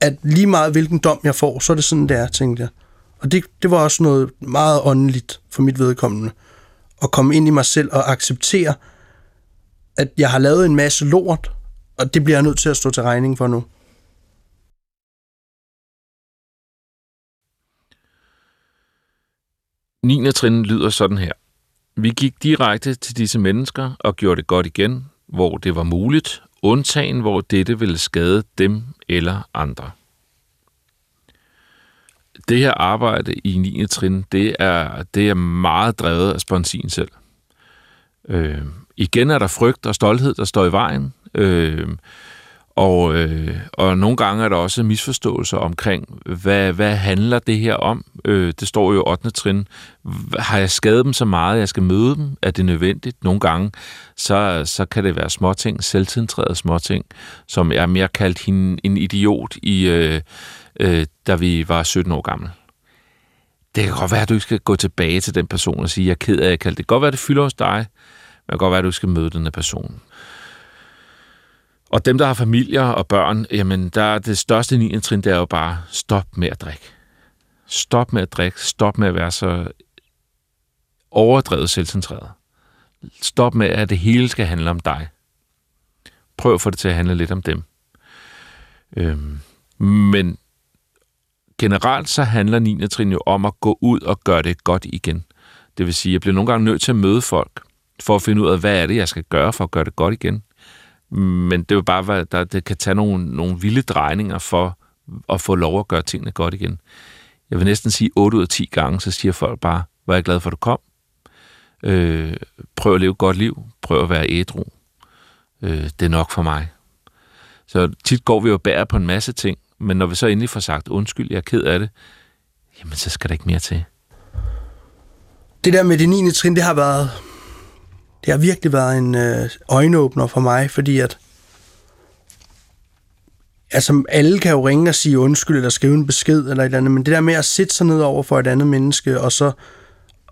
at lige meget hvilken dom jeg får, så er det sådan, det er, tænkte jeg. Og det, det var også noget meget åndeligt for mit vedkommende. At komme ind i mig selv og acceptere, at jeg har lavet en masse lort, og det bliver jeg nødt til at stå til regning for nu. Niende trin lyder sådan her. Vi gik direkte til disse mennesker og gjorde det godt igen, hvor det var muligt, undtagen hvor dette vil skade dem eller andre. Det her arbejde i 9. trin, det er, det er meget drevet af sponsin selv. Øh, igen er der frygt og stolthed, der står i vejen. Øh, og, øh, og nogle gange er der også misforståelser omkring, hvad, hvad handler det her om? Øh, det står jo 8. trin. Har jeg skadet dem så meget, at jeg skal møde dem? Er det nødvendigt? Nogle gange, så, så kan det være småting, selvcentrerede småting, som er mere kaldt hende en idiot, i, øh, øh, da vi var 17 år gamle. Det kan godt være, at du ikke skal gå tilbage til den person og sige, jeg er ked af, at jeg kaldte det. Det kan godt være, at det fylder hos dig, det kan godt være, at du skal møde den person. Og dem, der har familier og børn, jamen, der er det største 9. trin, det er jo bare, stop med at drikke. Stop med at drikke. Stop med at være så overdrevet selvcentreret. Stop med, at det hele skal handle om dig. Prøv at få det til at handle lidt om dem. Øhm, men generelt så handler 9. trin jo om at gå ud og gøre det godt igen. Det vil sige, at jeg bliver nogle gange nødt til at møde folk, for at finde ud af, hvad er det, jeg skal gøre for at gøre det godt igen. Men det er jo bare, hvad der, det kan tage nogle, nogle vilde drejninger for at få lov at gøre tingene godt igen. Jeg vil næsten sige 8 ud af 10 gange, så siger folk bare, hvor er jeg glad for, at du kom. Øh, prøv at leve et godt liv. Prøv at være ædru. Øh, det er nok for mig. Så tit går vi jo bære på en masse ting, men når vi så endelig får sagt, undskyld, jeg er ked af det, jamen så skal der ikke mere til. Det der med det 9. trin, det har været det har virkelig været en øh, øjenåbner for mig, fordi at altså alle kan jo ringe og sige undskyld, eller skrive en besked, eller et eller andet, men det der med at sætte sig ned over for et andet menneske, og så,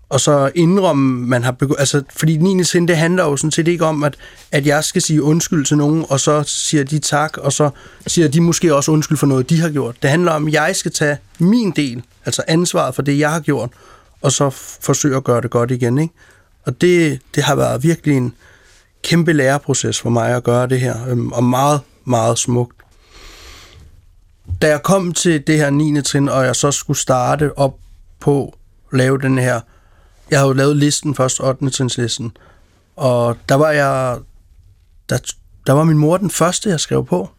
og så indrømme, man har begået, altså, fordi 9. sind, det handler jo sådan set ikke om, at, at jeg skal sige undskyld til nogen, og så siger de tak, og så siger de måske også undskyld for noget, de har gjort. Det handler om, at jeg skal tage min del, altså ansvaret for det, jeg har gjort, og så forsøge at gøre det godt igen, ikke? Og det, det har været virkelig en kæmpe læreproces for mig at gøre det her, øhm, og meget, meget smukt da jeg kom til det her 9. trin, og jeg så skulle starte op på at lave den her, jeg havde jo lavet listen først, 8. trinslisten, og der var jeg, der, der var min mor den første, jeg skrev på.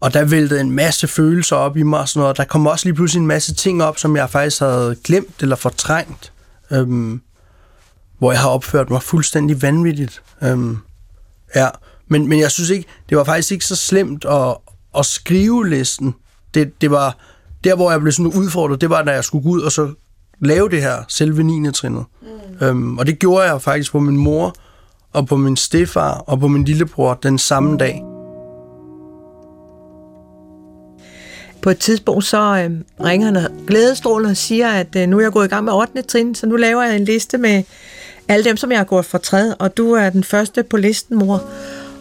Og der væltede en masse følelser op i mig og sådan noget. Der kom også lige pludselig en masse ting op, som jeg faktisk havde glemt eller fortrængt. Øhm, hvor jeg har opført mig fuldstændig vanvittigt. Øhm, ja, men, men jeg synes ikke, det var faktisk ikke så slemt at, at skrive listen. Det, det var der, hvor jeg blev sådan udfordret, det var, da jeg skulle gå ud og så lave det her, selve 9. trinnet. Mm. Øhm, og det gjorde jeg faktisk på min mor, og på min stefar, og på min lillebror den samme dag. På et tidspunkt så øh, ringer han glædestrålende og siger, at øh, nu er jeg gået i gang med 8. trin, så nu laver jeg en liste med alle dem, som jeg har gået for træd, og du er den første på listen, mor.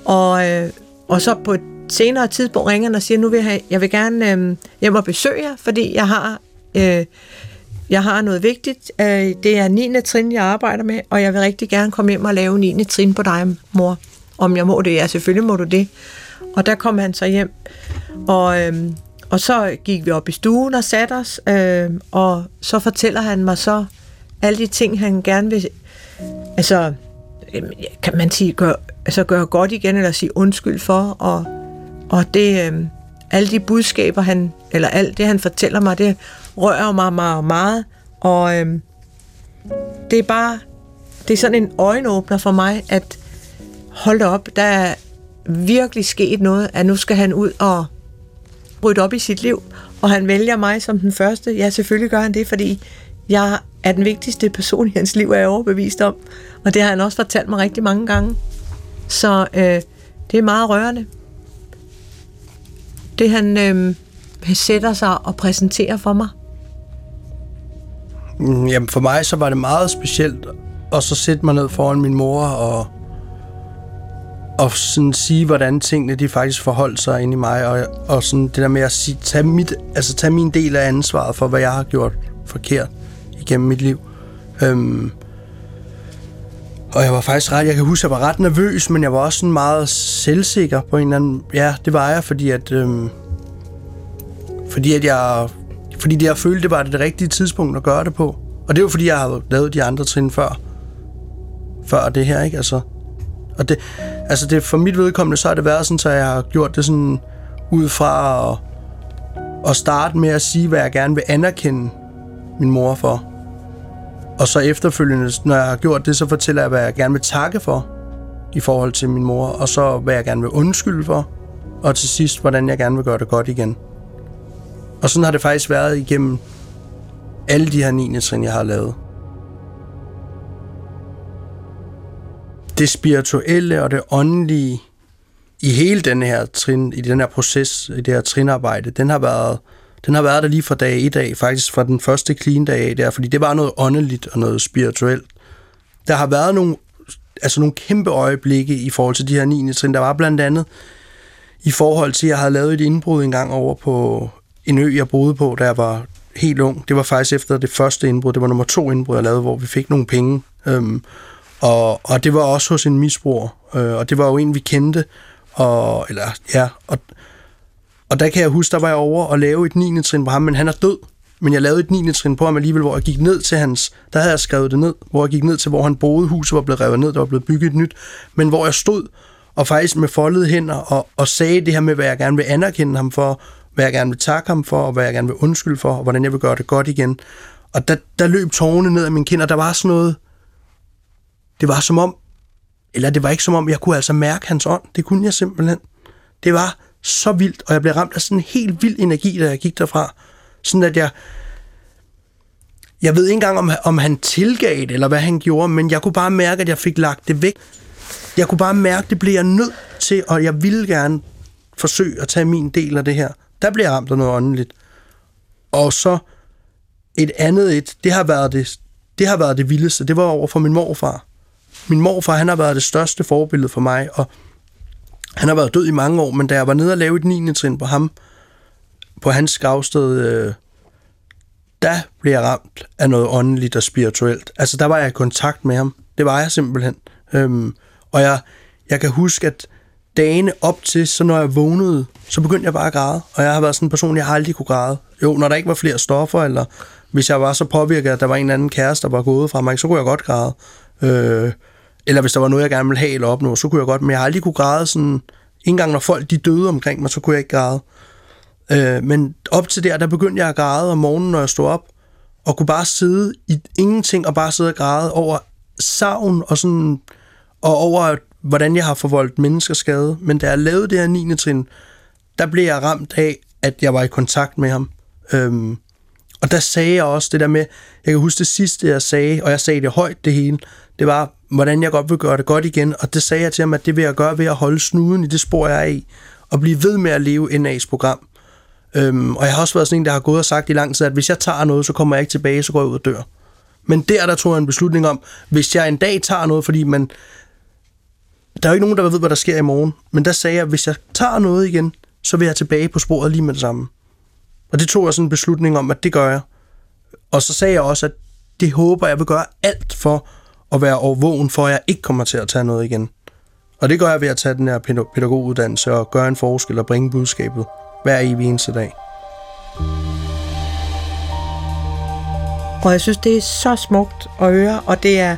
Og, øh, og så på et senere tidspunkt ringer han og siger, nu vil jeg, have, jeg vil gerne øh, hjem og besøge jer, fordi jeg har, øh, jeg har noget vigtigt. Øh, det er 9. trin, jeg arbejder med, og jeg vil rigtig gerne komme hjem og lave 9. trin på dig, mor. Om jeg må det? Ja, selvfølgelig må du det. Og der kom han så hjem, og, øh, og så gik vi op i stuen og satte os, øh, og så fortæller han mig så alle de ting, han gerne vil... Altså, øhm, kan man sige, gør, altså gøre godt igen, eller sige undskyld for, og og det, øh, alle de budskaber, han, eller alt det, han fortæller mig, det rører mig meget, meget. Og øh, det er bare, det er sådan en øjenåbner for mig, at hold op, der er virkelig sket noget, at nu skal han ud og rydde op i sit liv, og han vælger mig som den første. Ja, selvfølgelig gør han det, fordi jeg er den vigtigste person i hans liv, er jeg overbevist om. Og det har han også fortalt mig rigtig mange gange. Så øh, det er meget rørende det han øh, sætter sig og præsenterer for mig? Mm, jamen for mig så var det meget specielt at så sætte mig ned foran min mor og, og sådan sige, hvordan tingene de faktisk forholdt sig ind i mig, og, og sådan det der med at sige, tage, mit, altså tage min del af ansvaret for, hvad jeg har gjort forkert igennem mit liv. Øhm, og jeg var faktisk ret, jeg kan huske, jeg var ret nervøs, men jeg var også sådan meget selvsikker på en eller anden... Ja, det var jeg, fordi at... Øhm, fordi at jeg... Fordi det, jeg følte, det var det, det rigtige tidspunkt at gøre det på. Og det var fordi, jeg havde lavet de andre trin før. Før det her, ikke? Altså, og det, altså det, for mit vedkommende, så har det været sådan, så jeg har gjort det sådan ud fra at, at starte med at sige, hvad jeg gerne vil anerkende min mor for. Og så efterfølgende, når jeg har gjort det, så fortæller jeg, hvad jeg gerne vil takke for i forhold til min mor, og så hvad jeg gerne vil undskylde for, og til sidst, hvordan jeg gerne vil gøre det godt igen. Og sådan har det faktisk været igennem alle de her 9. trin, jeg har lavet. Det spirituelle og det åndelige i hele den her trin, i den her proces, i det her trinarbejde, den har været den har været der lige fra dag i dag, faktisk fra den første clean dag af der, fordi det var noget åndeligt og noget spirituelt. Der har været nogle, altså nogle kæmpe øjeblikke i forhold til de her 9. trin. Der var blandt andet i forhold til, at jeg havde lavet et indbrud en gang over på en ø, jeg boede på, da jeg var helt ung. Det var faktisk efter det første indbrud. Det var nummer to indbrud, jeg lavede, hvor vi fik nogle penge. Øhm, og, og det var også hos en misbruger. Øh, og det var jo en, vi kendte. Og, eller, ja, og, og der kan jeg huske, der var jeg over og lave et 9. trin på ham, men han er død. Men jeg lavede et 9. trin på ham alligevel, hvor jeg gik ned til hans... Der havde jeg skrevet det ned, hvor jeg gik ned til, hvor han boede. Huset var blevet revet ned, der var blevet bygget et nyt. Men hvor jeg stod og faktisk med foldede hænder og, og sagde det her med, hvad jeg gerne vil anerkende ham for, hvad jeg gerne vil takke ham for, og hvad jeg gerne vil undskylde for, og hvordan jeg vil gøre det godt igen. Og der, der løb tårerne ned af min kind, og der var sådan noget... Det var som om... Eller det var ikke som om, jeg kunne altså mærke hans ånd. Det kunne jeg simpelthen. Det var så vildt, og jeg blev ramt af sådan en helt vild energi, da jeg gik derfra. Sådan at jeg... Jeg ved ikke engang, om, om han tilgav det, eller hvad han gjorde, men jeg kunne bare mærke, at jeg fik lagt det væk. Jeg kunne bare mærke, at det blev jeg nødt til, og jeg ville gerne forsøge at tage min del af det her. Der blev jeg ramt af noget åndeligt. Og så et andet et, det har været det, det har været det vildeste. Det var over for min morfar. Min morfar, han har været det største forbillede for mig, og han har været død i mange år, men da jeg var nede og lave et 9. trin på ham, på hans gravsted, øh, der blev jeg ramt af noget åndeligt og spirituelt. Altså, der var jeg i kontakt med ham. Det var jeg simpelthen. Øhm, og jeg, jeg kan huske, at dagene op til, så når jeg vågnede, så begyndte jeg bare at græde. Og jeg har været sådan en person, jeg har aldrig kunne græde. Jo, når der ikke var flere stoffer, eller hvis jeg var så påvirket, at der var en eller anden kæreste, der var gået fra mig, så kunne jeg godt græde. Øh, eller hvis der var noget, jeg gerne ville have eller opnå, så kunne jeg godt. Men jeg har aldrig kunne græde sådan... En gang når folk de døde omkring mig, så kunne jeg ikke græde. Øh, men op til der, der begyndte jeg at græde om morgenen, når jeg stod op, og kunne bare sidde i ingenting, og bare sidde og græde over savn, og sådan, og over, hvordan jeg har forvoldt mennesker skade. Men da jeg lavede det her 9. trin, der blev jeg ramt af, at jeg var i kontakt med ham. Øhm, og der sagde jeg også det der med, jeg kan huske det sidste, jeg sagde, og jeg sagde det højt det hele, det var, hvordan jeg godt vil gøre det godt igen, og det sagde jeg til ham, at det vil jeg gøre ved at holde snuden i det spor, jeg er i, og blive ved med at leve NA's program. Øhm, og jeg har også været sådan en, der har gået og sagt i lang tid, at hvis jeg tager noget, så kommer jeg ikke tilbage, så går jeg ud og dør. Men der, der tog jeg en beslutning om, hvis jeg en dag tager noget, fordi man, der er jo ikke nogen, der ved, hvad der sker i morgen, men der sagde jeg, at hvis jeg tager noget igen, så vil jeg tilbage på sporet lige med det samme. Og det tog jeg sådan en beslutning om, at det gør jeg. Og så sagde jeg også, at det håber jeg vil gøre alt for at være overvågen, for at jeg ikke kommer til at tage noget igen. Og det gør jeg ved at tage den her pædagoguddannelse og gøre en forskel og bringe budskabet hver evig eneste dag. Og jeg synes, det er så smukt at høre, og det er,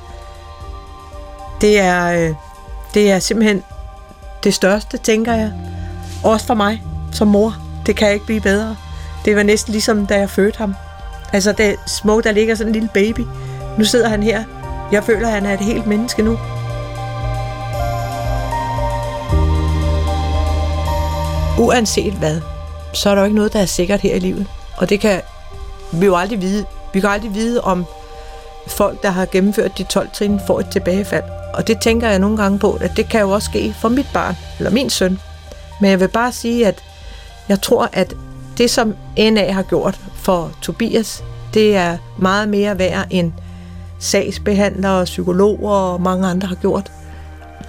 det er, øh, det er simpelthen det største, tænker jeg. Også for mig som mor. Det kan ikke blive bedre. Det var næsten ligesom, da jeg fødte ham. Altså, det er smukt, der ligger sådan en lille baby. Nu sidder han her. Jeg føler, at han er et helt menneske nu. Uanset hvad, så er der jo ikke noget, der er sikkert her i livet. Og det kan vi jo aldrig vide. Vi kan aldrig vide, om folk, der har gennemført de 12 trin, får et tilbagefald. Og det tænker jeg nogle gange på, at det kan jo også ske for mit barn, eller min søn. Men jeg vil bare sige, at jeg tror, at det, som NA har gjort for Tobias, det er meget mere værd end sagsbehandlere, psykologer og mange andre har gjort.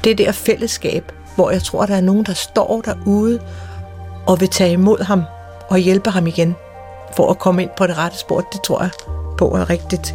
Det der fællesskab, hvor jeg tror, der er nogen, der står derude og vil tage imod ham og hjælpe ham igen for at komme ind på det rette spor, det tror jeg på er rigtigt.